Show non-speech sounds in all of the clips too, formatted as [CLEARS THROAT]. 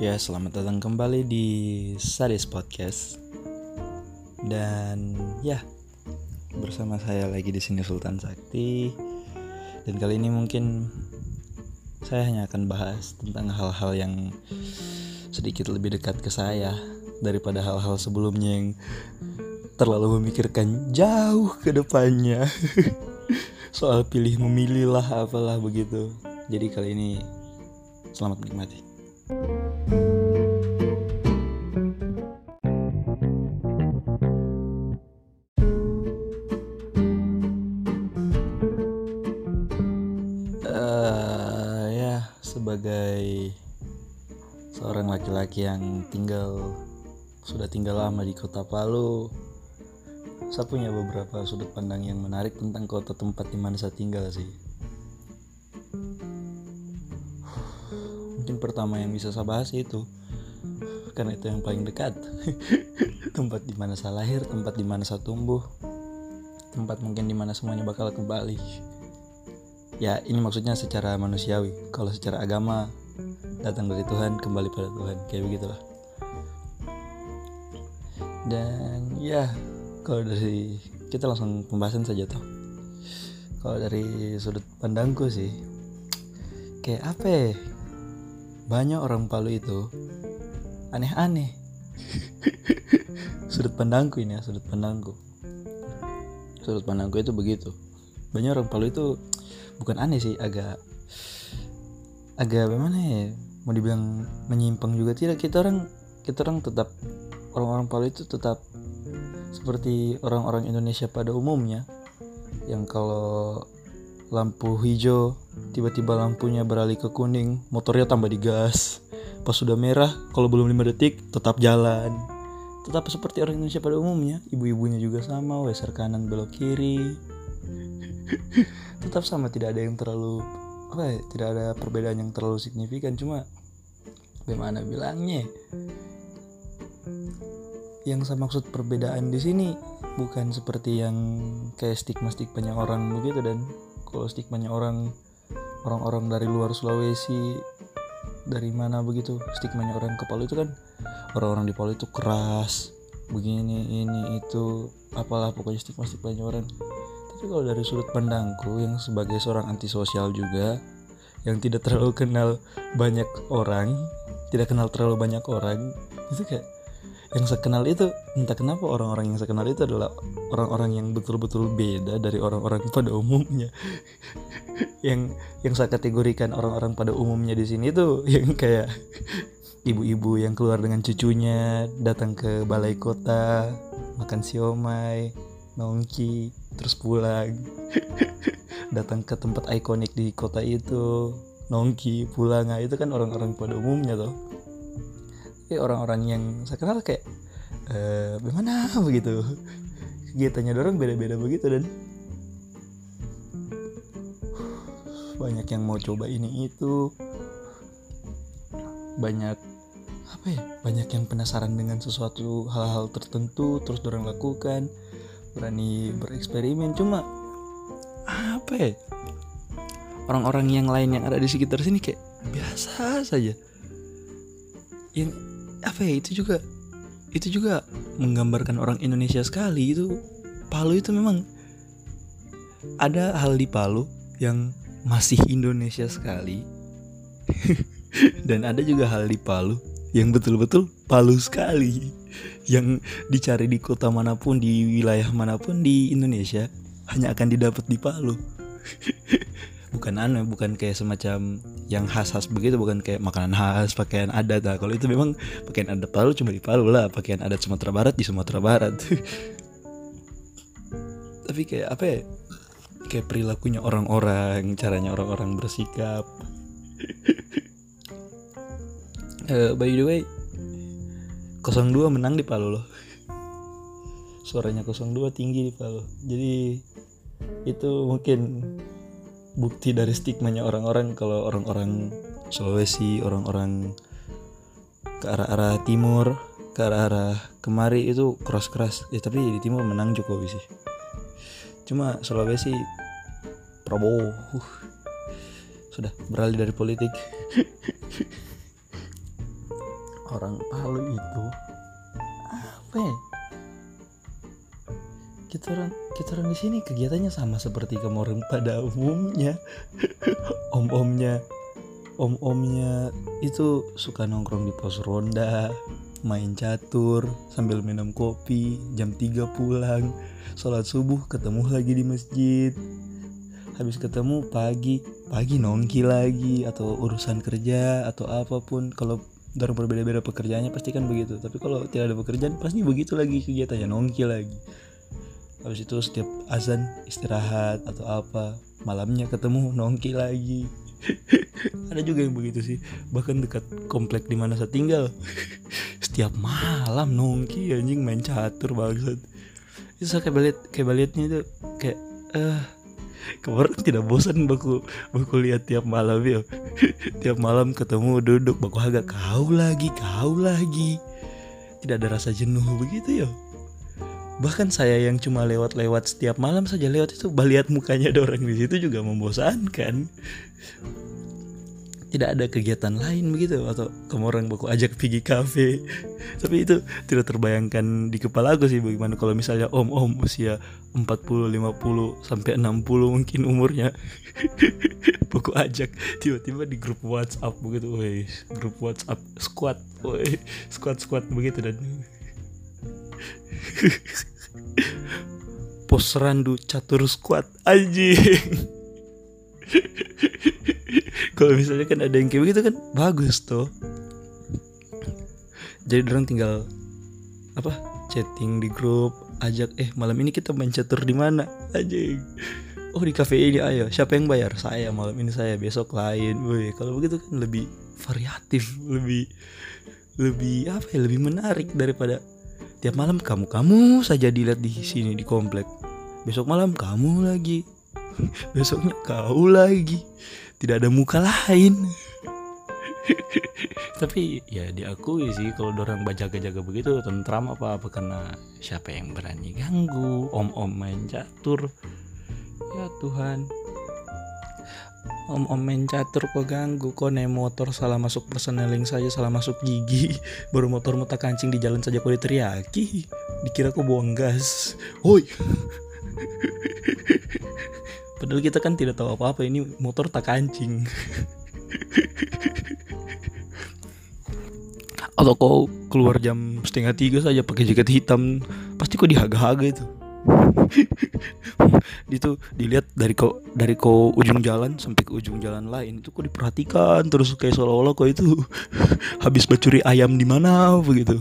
Ya, selamat datang kembali di Sadis Podcast. Dan ya, bersama saya lagi di sini Sultan Sakti. Dan kali ini mungkin saya hanya akan bahas tentang hal-hal yang sedikit lebih dekat ke saya daripada hal-hal sebelumnya yang terlalu memikirkan jauh ke depannya. [LAUGHS] Soal pilih memilih lah apalah begitu. Jadi kali ini selamat menikmati. Eh, sebagai seorang laki-laki yang tinggal sudah tinggal lama di kota Palu. Saya punya beberapa sudut pandang yang menarik tentang kota tempat di mana saya tinggal sih. Mungkin pertama yang bisa saya bahas itu karena itu yang paling dekat. [LAUGHS] Tempat di mana saya lahir tempat di mana saya tumbuh tempat mungkin di mana semuanya bakal kembali ya ini maksudnya secara manusiawi. Kalau secara agama datang dari Tuhan kembali pada Tuhan. Kayak begitulah. Dan ya kalau dari kita langsung pembahasan saja toh. Kalau dari sudut pandangku sih kayak apa ya? Banyak orang Palu itu aneh-aneh. [LAUGHS] Sudut pandangku ini ya sudut pandangku. Sudut pandangku itu begitu. Banyak orang Palu itu bukan aneh sih agak agak bagaimana ya mau dibilang menyimpang juga. Tidak kita orang kita orang tetap orang-orang Palu itu tetap seperti orang-orang Indonesia pada umumnya. Yang kalau lampu hijau tiba-tiba lampunya beralih ke kuning motornya tambah digas. Pas sudah merah kalau belum 5 detik tetap jalan. Tetap seperti orang Indonesia pada umumnya. Ibu-ibunya juga sama weser kanan belok kiri [LAUGHS] tetap sama tidak ada yang terlalu apa ya, tidak ada perbedaan yang terlalu signifikan. Cuma bagaimana bilangnya? Yang saya maksud perbedaan di sini bukan seperti yang kayak stigma stigmanya orang begitu dan kalau stigmanya orang orang-orang dari luar Sulawesi dari mana begitu stigmanya orang ke Palu itu kan orang-orang di Palu itu keras begini ini itu apalah pokoknya stigma stigmanya orang tapi kalau dari sudut pandangku yang sebagai seorang antisosial juga yang tidak terlalu kenal banyak orang tidak kenal terlalu banyak orang itu kayak yang saya kenal itu entah kenapa orang-orang yang saya kenal itu adalah orang-orang yang betul-betul beda dari orang-orang pada umumnya. [LAUGHS] Yang yang saya kategorikan orang-orang pada umumnya di sini itu [LAUGHS] yang kayak ibu-ibu yang keluar dengan cucunya datang ke balai kota makan siomay nongki terus pulang. [LAUGHS] Datang ke tempat ikonik di kota itu. Nongki pulang. Nah itu kan orang-orang pada umumnya tuh tapi orang-orang yang saya kenal kayak eh bagaimana? [LAUGHS] Begitu. Kegiatannya dorong beda-beda begitu dan banyak yang mau coba ini itu. Banyak apa ya banyak yang penasaran dengan sesuatu hal-hal tertentu terus dorong lakukan berani bereksperimen. Cuma apa ya? Orang-orang yang lain yang ada di sekitar sini kayak biasa saja. Yang apa ya? Itu juga itu juga menggambarkan orang Indonesia sekali. Itu Palu itu memang ada hal di Palu yang masih Indonesia sekali. [LAUGHS] Dan ada juga hal di Palu yang betul-betul Palu sekali yang dicari di kota mana pun di wilayah mana pun di Indonesia hanya akan didapat di Palu. [LAUGHS] Bukan aneh bukan kayak semacam yang khas-khas begitu bukan kayak makanan khas pakaian adat. Nah kalau itu memang pakaian adat Palu cuma di Palu lah pakaian adat Sumatera Barat di Sumatera Barat. [LAUGHS] Tapi kayak apa ya kayak perilakunya orang-orang caranya orang-orang bersikap [LAUGHS] uh, by the way 02 menang di Palu loh. Suaranya 02 tinggi di Palu. Jadi itu mungkin bukti dari stigmanya orang-orang kalau orang-orang Sulawesi orang-orang ke arah-arah timur ke arah-arah kemari itu keras-keras. Ya tapi di timur menang Jokowi sih. Cuma Sulawesi Prabowo uh, sudah beralih dari politik [LAUGHS] orang Palu itu. Apa ya? Kita orang kita orang di sini kegiatannya sama seperti orang pada umumnya. [LAUGHS] Om-omnya om-omnya itu suka nongkrong di pos ronda main catur sambil minum kopi jam 3 pulang sholat subuh ketemu lagi di masjid. Habis ketemu pagi pagi nongki lagi atau urusan kerja atau apa pun. Kalau orang berbeda-beda pekerjaannya pasti kan begitu. Tapi kalau tidak ada pekerjaan pasti begitu lagi kegiatannya nongki lagi. Habis itu setiap azan istirahat atau apa malamnya ketemu nongki lagi. [LAUGHS] Ada juga yang begitu sih. Bahkan dekat komplek di mana saya tinggal [LAUGHS] setiap malam nongki anjing main catur bangsat. Itu saya kayak balik kayak baliknya itu kayak eh uh, kemarin tidak bosan baku baku lihat tiap malam ya. Tiap malam ketemu duduk baku agak kau lagi kau lagi. Tidak ada rasa jenuh begitu ya. Bahkan saya yang cuma lewat-lewat setiap malam saja lewat itu lihat mukanya ada orang di situ juga membosankan tidak ada kegiatan lain begitu atau kamu orang baku ajak pergi kafe. [LAUGHS] Tapi itu tidak terbayangkan di kepala aku sih bagaimana kalau misalnya om-om usia 40 50 sampai 60 mungkin umurnya. [LAUGHS] Baku ajak tiba-tiba di grup WhatsApp begitu woi grup WhatsApp squad woi squad squad begitu dan [LAUGHS] pos randu catur squad anjing [LAUGHS] kalau misalnya kan ada yang kayak begitu kan bagus tuh jadi orang tinggal apa chatting di grup ajak eh malam ini kita main catur di mana? Aja oh di cafe ini ayo. Siapa yang bayar? Saya malam ini saya besok lain. Woi kalau begitu kan lebih variatif lebih lebih apa ya lebih menarik daripada tiap malam kamu kamu saja dilihat di sini di komplek. Besok malam kamu lagi. [LAUGHS] Besoknya kau lagi tidak ada muka lain. Tapi ya diakui sih kalau orang bajaga-jaga begitu tentram apa apa karena siapa yang berani ganggu om-om main catur. Ya Tuhan. Om-om main catur kok ganggu kok naik motor salah masuk perseneling saja salah masuk gigi. [LAUGHS] Baru motor muta kancing di jalan saja kok diteriaki. Dikira kok buang gas. Woi [LAUGHS] Padahal kita kan tidak tahu apa-apa ini motor tak kancing. [LAUGHS] Atau kau keluar jam setengah tiga saja pakai jaket hitam, pasti kau dihaga-haga itu. [LAUGHS] itu dilihat dari kau dari kau ujung jalan sampai ke ujung jalan lain itu kok diperhatikan terus kayak seolah-olah kau itu [LAUGHS] habis mencuri ayam di mana begitu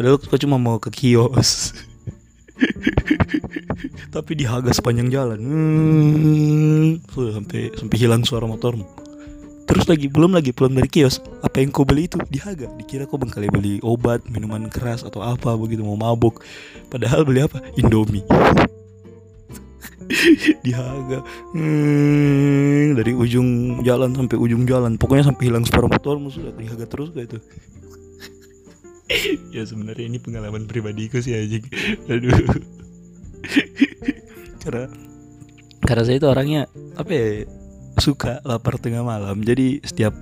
padahal kau cuma mau ke kios [LAUGHS] tapi dihaga sepanjang jalan. Hmm, sampai sampai hilang suara motormu. Terus lagi belum lagi pulang dari kios. Apa yang kau beli itu dihaga dikira kau bengkali beli obat minuman keras atau apa begitu mau mabuk. Padahal beli apa? Indomie. [LAUGHS] Dihaga hmm, dari ujung jalan sampai ujung jalan. Pokoknya sampai hilang suara motormu sudah. Dihaga terus kayak itu [LAUGHS] ya sebenarnya ini pengalaman pribadiku sih anjing. Aduh. Karena karena saya itu orangnya apa ya suka lapar tengah malam. Jadi setiap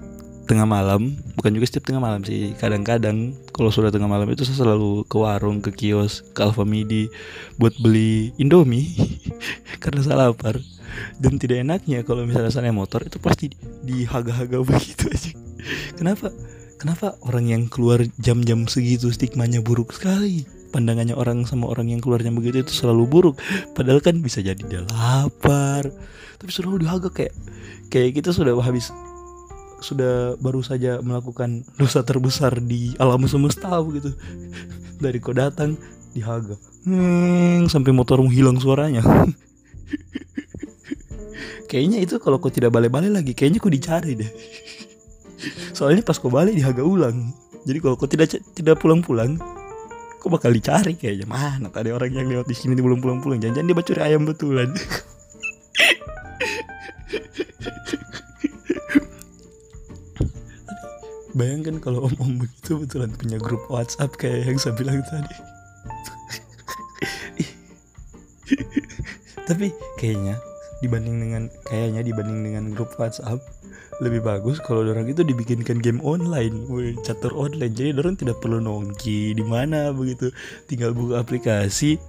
tengah malam bukan juga setiap tengah malam sih kadang-kadang kalau sudah tengah malam itu saya selalu ke warung ke kios ke Alfamidi buat beli Indomie [LAUGHS] karena saya lapar. Dan tidak enaknya kalau misalnya saya motor itu pasti dihaga-haga begitu aja kenapa kenapa orang yang keluar jam-jam segitu stigmanya buruk sekali? Pandangannya orang sama orang yang keluarnya begitu itu selalu buruk. Padahal kan bisa jadi dia lapar. Tapi selalu dihaga kayak kayak kita sudah habis sudah baru saja melakukan dosa terbesar di alam semesta gitu dari kau datang dihaga. Hmm, sampai motormu hilang suaranya. [LAUGHS] Kayaknya itu kalau kau tidak balik-balik lagi kayaknya kau dicari deh soalnya pas kau balik dihaga ulang. Jadi kalau kau tidak tidak pulang-pulang kau bakal dicari kayaknya. Mana tadi orang yang lewat di sini belum pulang-pulang jangan-jangan dia bacuri ayam betulan. [LAUGHS] Bayangkan kalau om-om begitu betulan punya grup WhatsApp kayak yang saya bilang tadi. [LAUGHS] Tapi kayaknya dibanding dengan kayaknya dibanding dengan grup WhatsApp lebih bagus kalau orang itu dibikinkan game online, catur online. Jadi orang tidak perlu nongki di mana begitu, tinggal buka aplikasi.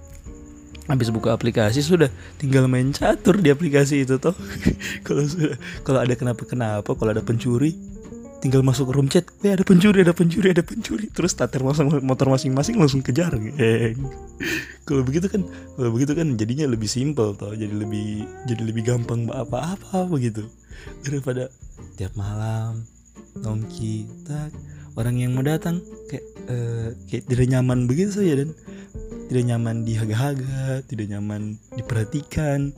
Habis buka aplikasi sudah tinggal main catur di aplikasi itu toh. [LAUGHS] kalau sudah kalau ada kenapa kenapa, kalau ada pencuri, tinggal masuk room chat, eh ada pencuri, ada pencuri, ada pencuri, terus starter motor masing-masing langsung kejar, [LAUGHS] kalau begitu kan, kalau begitu kan jadinya lebih simpel toh, jadi lebih jadi lebih gampang apa-apa begitu daripada tiap malam nongki tak orang yang mau datang kayak uh, kayak tidak nyaman begitu saja dan. Tidak nyaman dihaga-haga, tidak nyaman diperhatikan.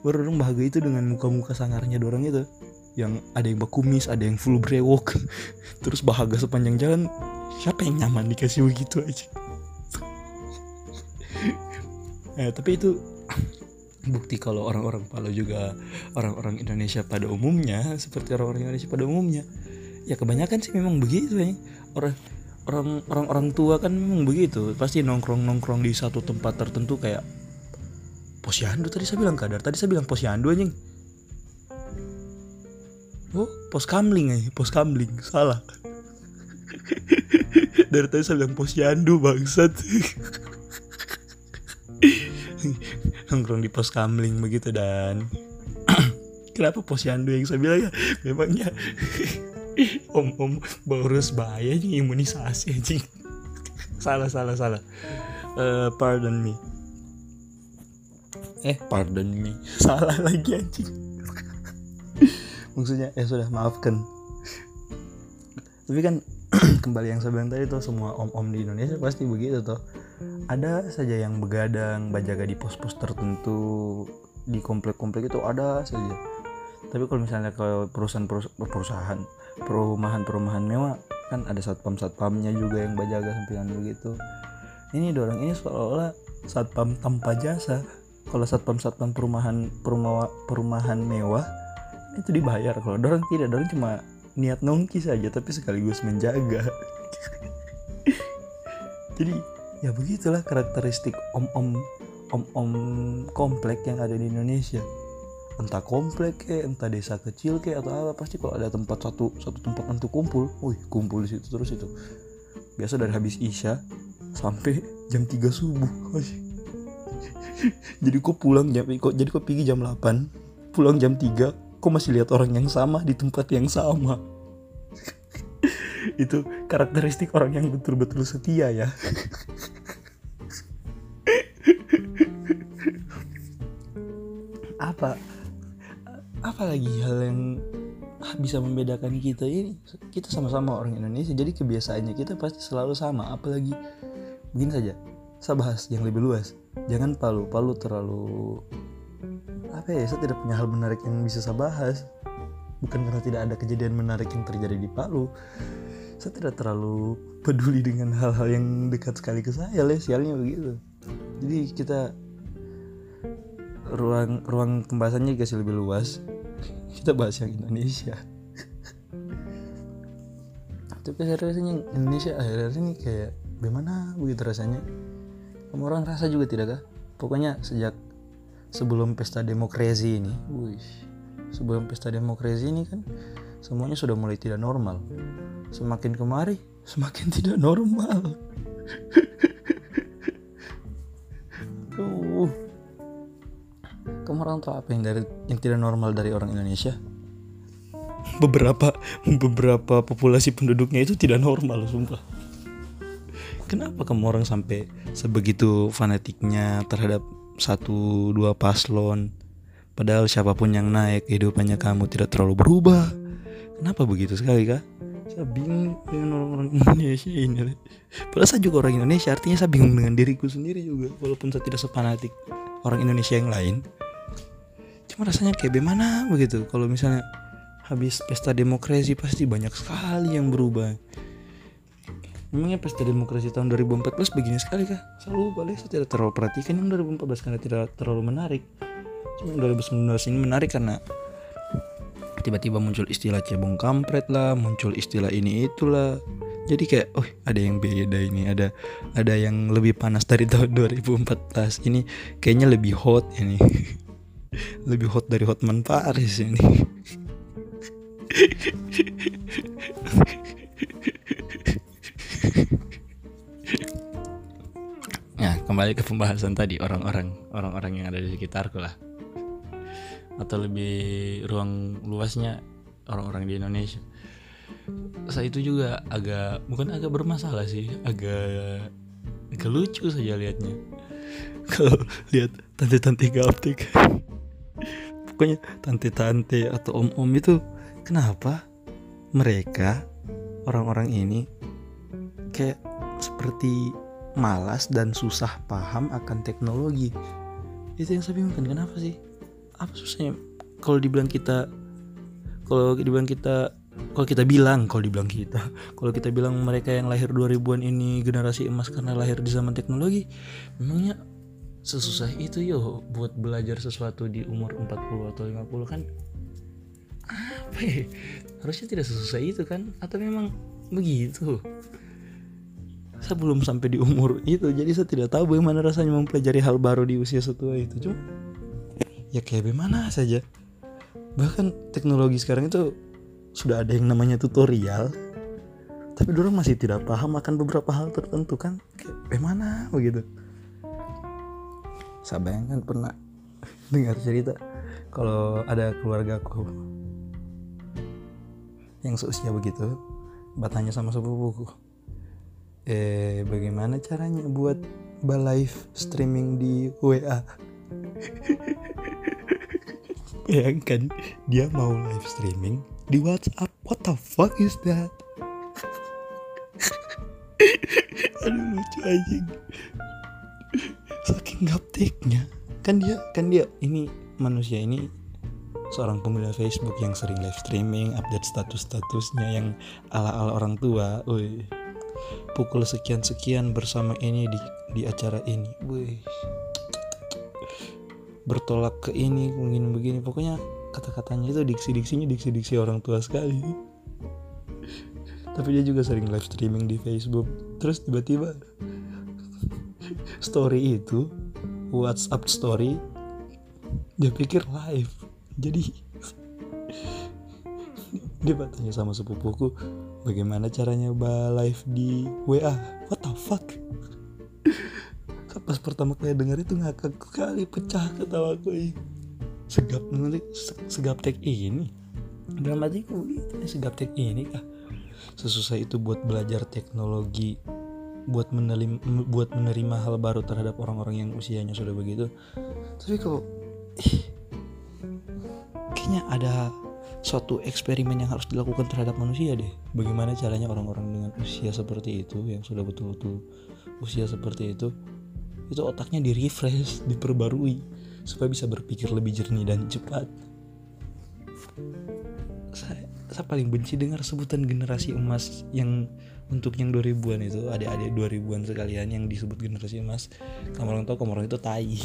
Baru orang bahagia itu dengan muka-muka sangarnya dorong itu. Yang ada yang bakumis ada yang full brewok. [LAUGHS] Terus bahagia sepanjang jalan siapa yang nyaman dikasih begitu aja? [LAUGHS] Eh, tapi itu bukti kalau orang-orang Palu juga orang-orang Indonesia pada umumnya seperti orang-orang Indonesia pada umumnya ya kebanyakan sih memang begitu ya. Orang orang orang orang tua kan memang begitu. Pasti nongkrong nongkrong di satu tempat tertentu kayak posyandu tadi saya bilang kadar. Tadi saya bilang posyandu anjing. Oh pos kamling aja pos kamling salah. [LAUGHS] Dari tadi saya bilang posyandu bangsat [LAUGHS] nongkrong di pos kamling begitu dan. [CLEARS THROAT] Kenapa posyandu yang saya bilang ya? Memangnya [LAUGHS] om om boros bahaya nih imunisasi anjing. Salah salah salah. Uh, pardon me. Eh pardon me. Salah lagi anjing. [LAUGHS] Maksudnya ya sudah maafkan. Tapi kan [CLEARS THROAT] kembali yang saya bilang tadi tuh semua om-om di Indonesia pasti begitu tuh ada saja yang begadang bajaga di pos-pos tertentu di komplek-komplek itu ada saja. Tapi kalau misalnya ke perusahaan perusahaan perumahan-perumahan mewah kan ada satpam satpamnya juga yang bajaga sampingan begitu. Ini dorong ini seolah-olah satpam tanpa jasa. Kalau satpam satpam perumahan perumahan perumahan mewah itu dibayar. Kalau dorong tidak dorong cuma niat nongki saja tapi sekaligus menjaga. [LAUGHS] Jadi ya begitulah karakteristik om-om om-om komplek yang ada di Indonesia. Entah komplek ke entah desa kecil ke atau apa pasti kalau ada tempat satu satu tempat untuk kumpul wih kumpul di situ terus itu. Biasa dari habis isya sampai jam 3 subuh [LAUGHS] jadi kok pulang jam kok jadi kok pergi jam 8 pulang jam 3 kok masih lihat orang yang sama di tempat yang sama? [LAUGHS] Itu karakteristik orang yang betul-betul setia ya [LAUGHS] apa? Apa lagi hal yang bisa membedakan kita? Ini kita sama-sama orang Indonesia jadi kebiasaannya kita pasti selalu sama apalagi begini saja saya bahas yang lebih luas. Jangan palu palu terlalu apa ya saya tidak punya hal menarik yang bisa saya bahas. Bukan karena tidak ada kejadian menarik yang terjadi di Palu. Saya tidak terlalu peduli dengan hal-hal yang dekat sekali ke saya lah sialnya begitu. Jadi kita ruang ruang pembahasannya dikasih lebih luas kita bahas yang Indonesia tapi rasanya Indonesia akhir-akhir ini kayak bagaimana begitu rasanya kamu orang rasa juga tidak kah pokoknya sejak sebelum pesta demokrasi ini, wih, sebelum pesta demokrasi ini kan semuanya sudah mulai tidak normal. Semakin kemari, semakin [LAUGHS] tidak normal. Orang tahu apa yang dari yang tidak normal dari orang Indonesia? Beberapa beberapa populasi penduduknya itu tidak normal, sumpah. Kenapa kamu orang sampai sebegitu fanatiknya terhadap satu dua paslon? Padahal siapa pun yang naik kehidupannya kamu tidak terlalu berubah. Kenapa begitu sekali kak? Saya bingung dengan orang-orang Indonesia ini. Padahal saya juga orang Indonesia artinya saya bingung dengan diriku sendiri juga. Walaupun saya tidak sepanatik orang Indonesia yang lain cuma rasanya kayak bagaimana begitu kalau misalnya habis pesta demokrasi pasti banyak sekali yang berubah Memangnya pesta demokrasi tahun 2014 begini sekali kah? Selalu balik saya tidak terlalu perhatikan yang 2014 karena tidak terlalu menarik. Cuma yang 2019 ini menarik karena tiba-tiba muncul istilah cebong kampret lah, muncul istilah ini itulah. Jadi kayak, oh ada yang beda ini, ada ada yang lebih panas dari tahun 2014 ini, kayaknya lebih hot ini. [LAUGHS] lebih hot dari Hotman Paris ini Nah, kembali ke pembahasan tadi orang-orang orang-orang yang ada di sekitarku lah. Atau lebih ruang luasnya orang-orang di Indonesia. Saya itu juga agak bukan agak bermasalah sih, agak agak lucu saja liatnya. [LAUGHS] Kalau lihat tante-tante gaptek. Pokoknya tante-tante atau om-om itu kenapa mereka orang-orang ini kayak seperti malas dan susah paham akan teknologi? Itu yang saya bingung kan kenapa sih? Apa susahnya? Kalau dibilang kita kalau dibilang kita kalau kita bilang kalau dibilang kita [LAUGHS] kalau kita bilang mereka yang lahir 2000-an ini generasi emas karena lahir di zaman teknologi memangnya sesusah itu yo buat belajar sesuatu di umur 40 atau 50 kan apa ya? Harusnya tidak sesusah itu kan? Atau memang begitu? Saya belum sampai di umur itu jadi saya tidak tahu bagaimana rasanya mempelajari hal baru di usia setua itu. Cuma ya kayak bagaimana saja. Bahkan teknologi sekarang itu sudah ada yang namanya tutorial tapi orang masih tidak paham akan beberapa hal tertentu kan? Kayak bagaimana begitu saya bayangkan pernah [LAUGHS] dengar cerita kalau ada keluargaku yang seusia begitu bertanya sama sepupuku eh bagaimana caranya buat live streaming di WA bayangkan [LAUGHS] dia mau live streaming di WhatsApp. What the fuck is that? [LAUGHS] Aduh lucu anjing saking gapteknya kan dia kan dia ini manusia ini seorang pemuda Facebook yang sering live streaming update status-statusnya yang ala-ala orang tua Wih pukul sekian-sekian bersama ini di di acara ini. Wih. Bertolak ke ini, mungkin begini. Pokoknya kata-katanya itu diksi-diksinya diksi-diksi orang tua sekali. Tapi dia juga sering live streaming di Facebook. Terus tiba-tiba story itu WhatsApp story dia pikir live. Jadi [LAUGHS] dia bertanya sama sepupuku bagaimana caranya bah live di WA what the fuck? [LAUGHS] Pas pertama kali dengar itu ngakak kali pecah ketawaku ini. Segap nulis segap tek ini. Dalam hatiku gitu segap tek ini kah? Sesusah itu buat belajar teknologi buat menerima buat menerima hal baru terhadap orang-orang yang usianya sudah begitu. Tapi kok kayaknya ada suatu eksperimen yang harus dilakukan terhadap manusia deh. Bagaimana caranya orang-orang dengan usia seperti itu yang sudah betul-betul usia seperti itu itu otaknya di refresh diperbarui supaya bisa berpikir lebih jernih dan cepat. Saya, saya paling benci dengar sebutan generasi emas yang untuk yang 2000-an itu adik-adik 2000-an sekalian yang disebut generasi emas. Kamu orang tahu kamu orang itu tai.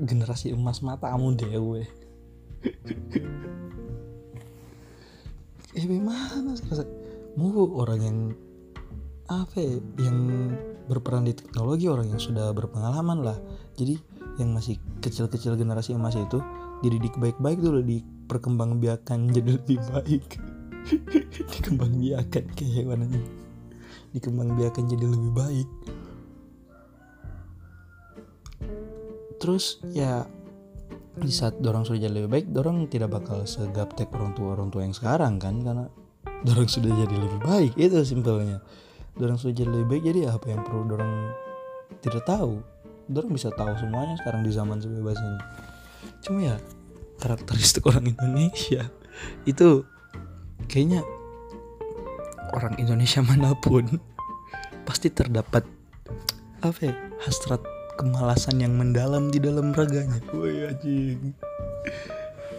Generasi emas matamu dewe. Eh gimana mu orang yang apa ya, yang berperan di teknologi orang yang sudah berpengalaman lah. Jadi yang masih kecil-kecil generasi emas itu dididik baik-baik dulu diperkembangbiakan jadi lebih baik. [LAUGHS] Dikembangbiakan kayak hewan ini dikembangbiakan jadi lebih baik. Terus ya di saat dorong sudah jadi lebih baik dorong tidak bakal segaptek orang tua orang tua yang sekarang kan karena dorong sudah jadi lebih baik. Itu simpelnya. Dorong sudah jadi lebih baik jadi apa yang perlu dorong tidak tahu? Dorong bisa tahu semuanya sekarang di zaman sebebas ini. Cuma ya karakteristik orang Indonesia itu kayaknya orang Indonesia mana pun pasti terdapat apa ya, hasrat kemalasan yang mendalam di dalam raganya. Woi anjing.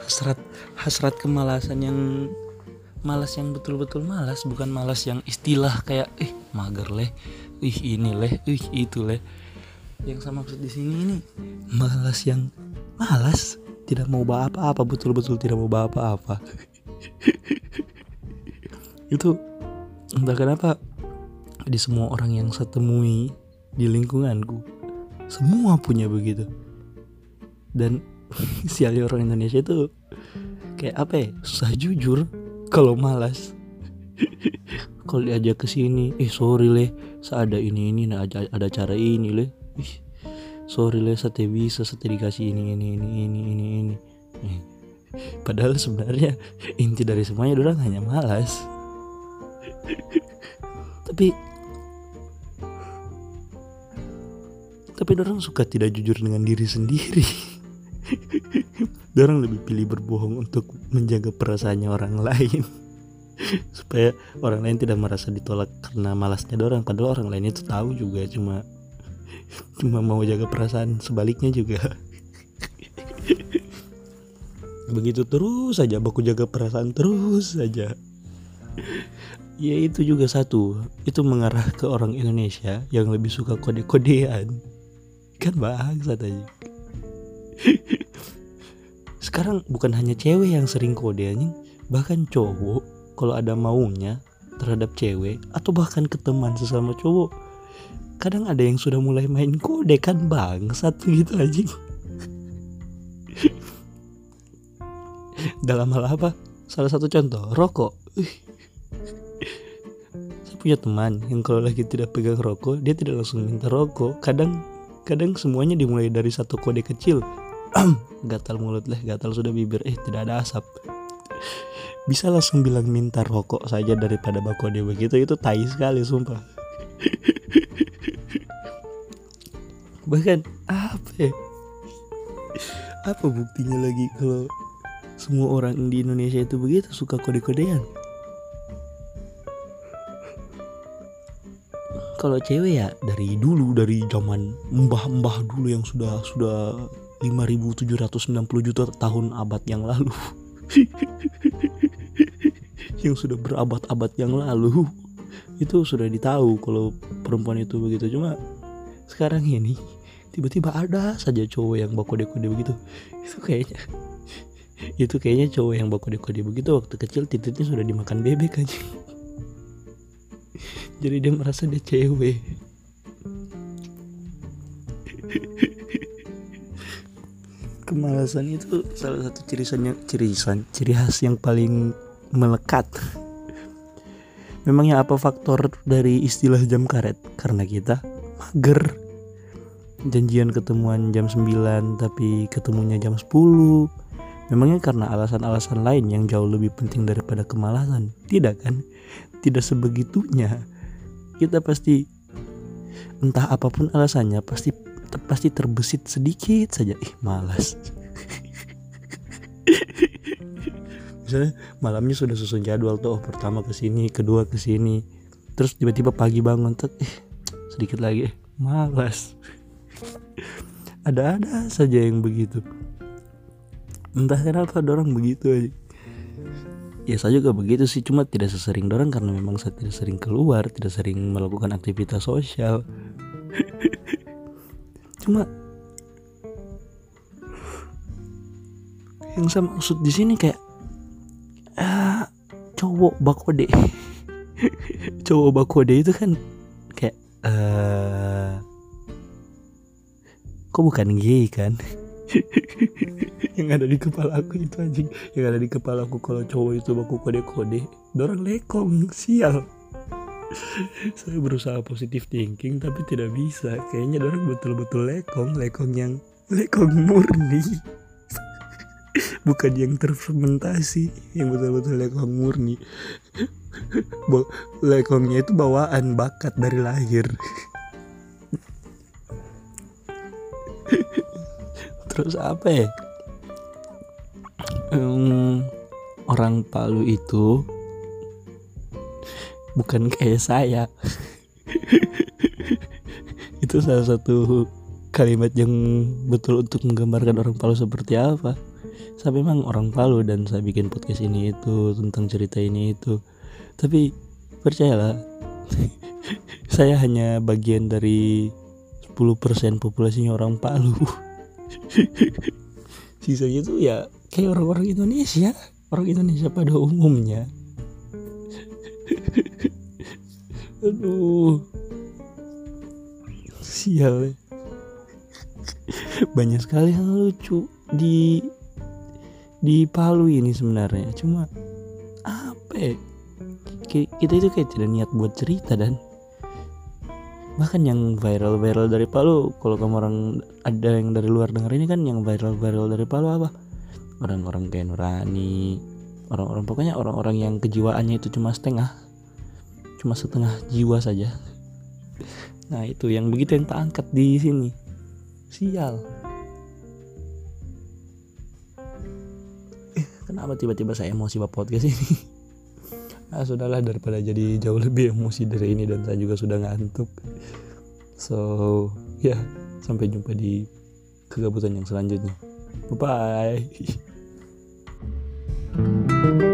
Hasrat hasrat kemalasan yang malas yang betul-betul malas, bukan malas yang istilah kayak ih mager leh, ih ini leh, ih itu leh. Yang sama maksud di sini ini malas yang malas, tidak mau bawa apa-apa, betul-betul tidak mau bawa apa-apa. [LAUGHS] itu entah kenapa di semua orang yang saya temui di lingkunganku semua punya begitu. Dan [LAUGHS] siali orang Indonesia itu kayak apa ya susah jujur kalau malas. [LAUGHS] Kalau diajak ke sini eh sorry leh seada ini ini nah ada, ada cara ini leh sorry leh sate bisa sate dikasih ini ini ini ini ini ini. [LAUGHS] Padahal sebenarnya inti dari semuanya orang hanya malas. [LAUGHS] Tapi tapi orang suka tidak jujur dengan diri sendiri. [LAUGHS] Orang lebih pilih berbohong untuk menjaga perasaannya orang lain. Supaya orang lain tidak merasa ditolak karena malasnya orang padahal orang lain itu tahu juga cuma cuma mau jaga perasaan sebaliknya juga. Begitu terus saja baku jaga perasaan terus saja ya itu juga satu. Itu mengarah ke orang Indonesia yang lebih suka kode-kodean. Kan bangsa tadi sekarang bukan hanya cewek yang sering kode anjing. Bahkan cowok kalau ada maunya terhadap cewek atau bahkan ke teman sesama cowok kadang ada yang sudah mulai main kode kan bangsat gitu anjing. Dalam hal apa? Salah satu contoh rokok. Saya punya teman yang kalau lagi tidak pegang rokok dia tidak langsung minta rokok. Kadang kadang semuanya dimulai dari satu kode kecil. [CLEARS THROAT] Gatal mulut lah gatal sudah bibir. Eh tidak ada asap. Bisa langsung bilang minta rokok saja daripada bakode begitu. Itu tai sekali sumpah [LAUGHS] bahkan apa ya? Apa buktinya lagi kalau semua orang di Indonesia itu begitu suka kode-kodean? Kalau cewek ya dari dulu dari zaman mbah-mbah dulu yang sudah sudah 5790 juta tahun abad yang lalu. [LAUGHS] Yang sudah berabad-abad yang lalu. Itu sudah ditahu kalau perempuan itu begitu. Cuma sekarang ini tiba-tiba ada saja cowok yang baku kode-kode begitu. Itu kayaknya itu kayaknya cowok yang baku kode-kode begitu. Waktu kecil titiknya sudah dimakan bebek aja. Jadi dia merasa dia cewek. Kemalasan itu salah satu ciri ciri ciri khas yang paling melekat. Memangnya apa faktor dari istilah jam karet? Karena kita mager janjian ketemuan jam 9 tapi ketemunya jam 10 memangnya karena alasan-alasan lain yang jauh lebih penting daripada kemalasan tidak kan? Tidak sebegitunya. Kita pasti entah apa pun alasannya pasti pasti terbesit sedikit saja. Ih malas. Misalnya malamnya sudah susun jadwal tuh oh, pertama ke sini kedua ke sini. Terus tiba-tiba pagi bangun tuh ih sedikit lagi eh, malas ada-ada saja yang begitu. Entah kenapa dorong begitu aja. Ya saya juga begitu sih cuma tidak sesering dorong karena memang saya tidak sering keluar tidak sering melakukan aktivitas sosial. [LAUGHS] Cuma yang saya maksud di sini kayak ah, cowok bakode. [LAUGHS] Cowok bakode itu kan kayak uh, kok bukan gay kan? [LAUGHS] Yang ada di kepala aku itu anjing. Yang ada di kepala aku kalau cowok itu baku kode kode dorang lekong sial. [LAUGHS] Saya berusaha positif thinking tapi tidak bisa. Kayaknya orang betul-betul lekong. Lekong yang lekong murni. [LAUGHS] Bukan yang terfermentasi. Yang betul-betul lekong murni. Lekongnya itu bawaan bakat dari lahir terus apa ya? Um, orang Palu itu bukan kayak saya. [LAUGHS] Itu salah satu kalimat yang betul untuk menggambarkan orang Palu seperti apa. Saya memang orang Palu dan saya bikin podcast ini itu tentang cerita ini itu. Tapi percayalah [LAUGHS] saya hanya bagian dari 10% populasinya orang Palu [LAUGHS] [LAUGHS] sisanya itu ya kayak orang-orang Indonesia. Orang Indonesia pada umumnya. [LAUGHS] Aduh. Sial. Banyak sekali yang lucu di di Palu ini sebenarnya. Cuma apa ya? kita itu kayak tidak niat buat cerita dan bahkan yang viral-viral dari Palu kalau kamu orang ada yang dari luar denger ini kan yang viral-viral dari Palu apa? Orang-orang kayak Nurani orang-orang pokoknya orang-orang yang kejiwaannya itu cuma setengah cuma setengah jiwa saja. Nah itu yang begitu yang tak angkat di sini. Sial. Eh, kenapa tiba-tiba saya emosi buat podcast ini [LAUGHS] ah sudahlah daripada jadi jauh lebih emosi dari ini dan saya juga sudah ngantuk. So ya yeah, sampai jumpa di kegabutan yang selanjutnya. Bye bye [LAUGHS]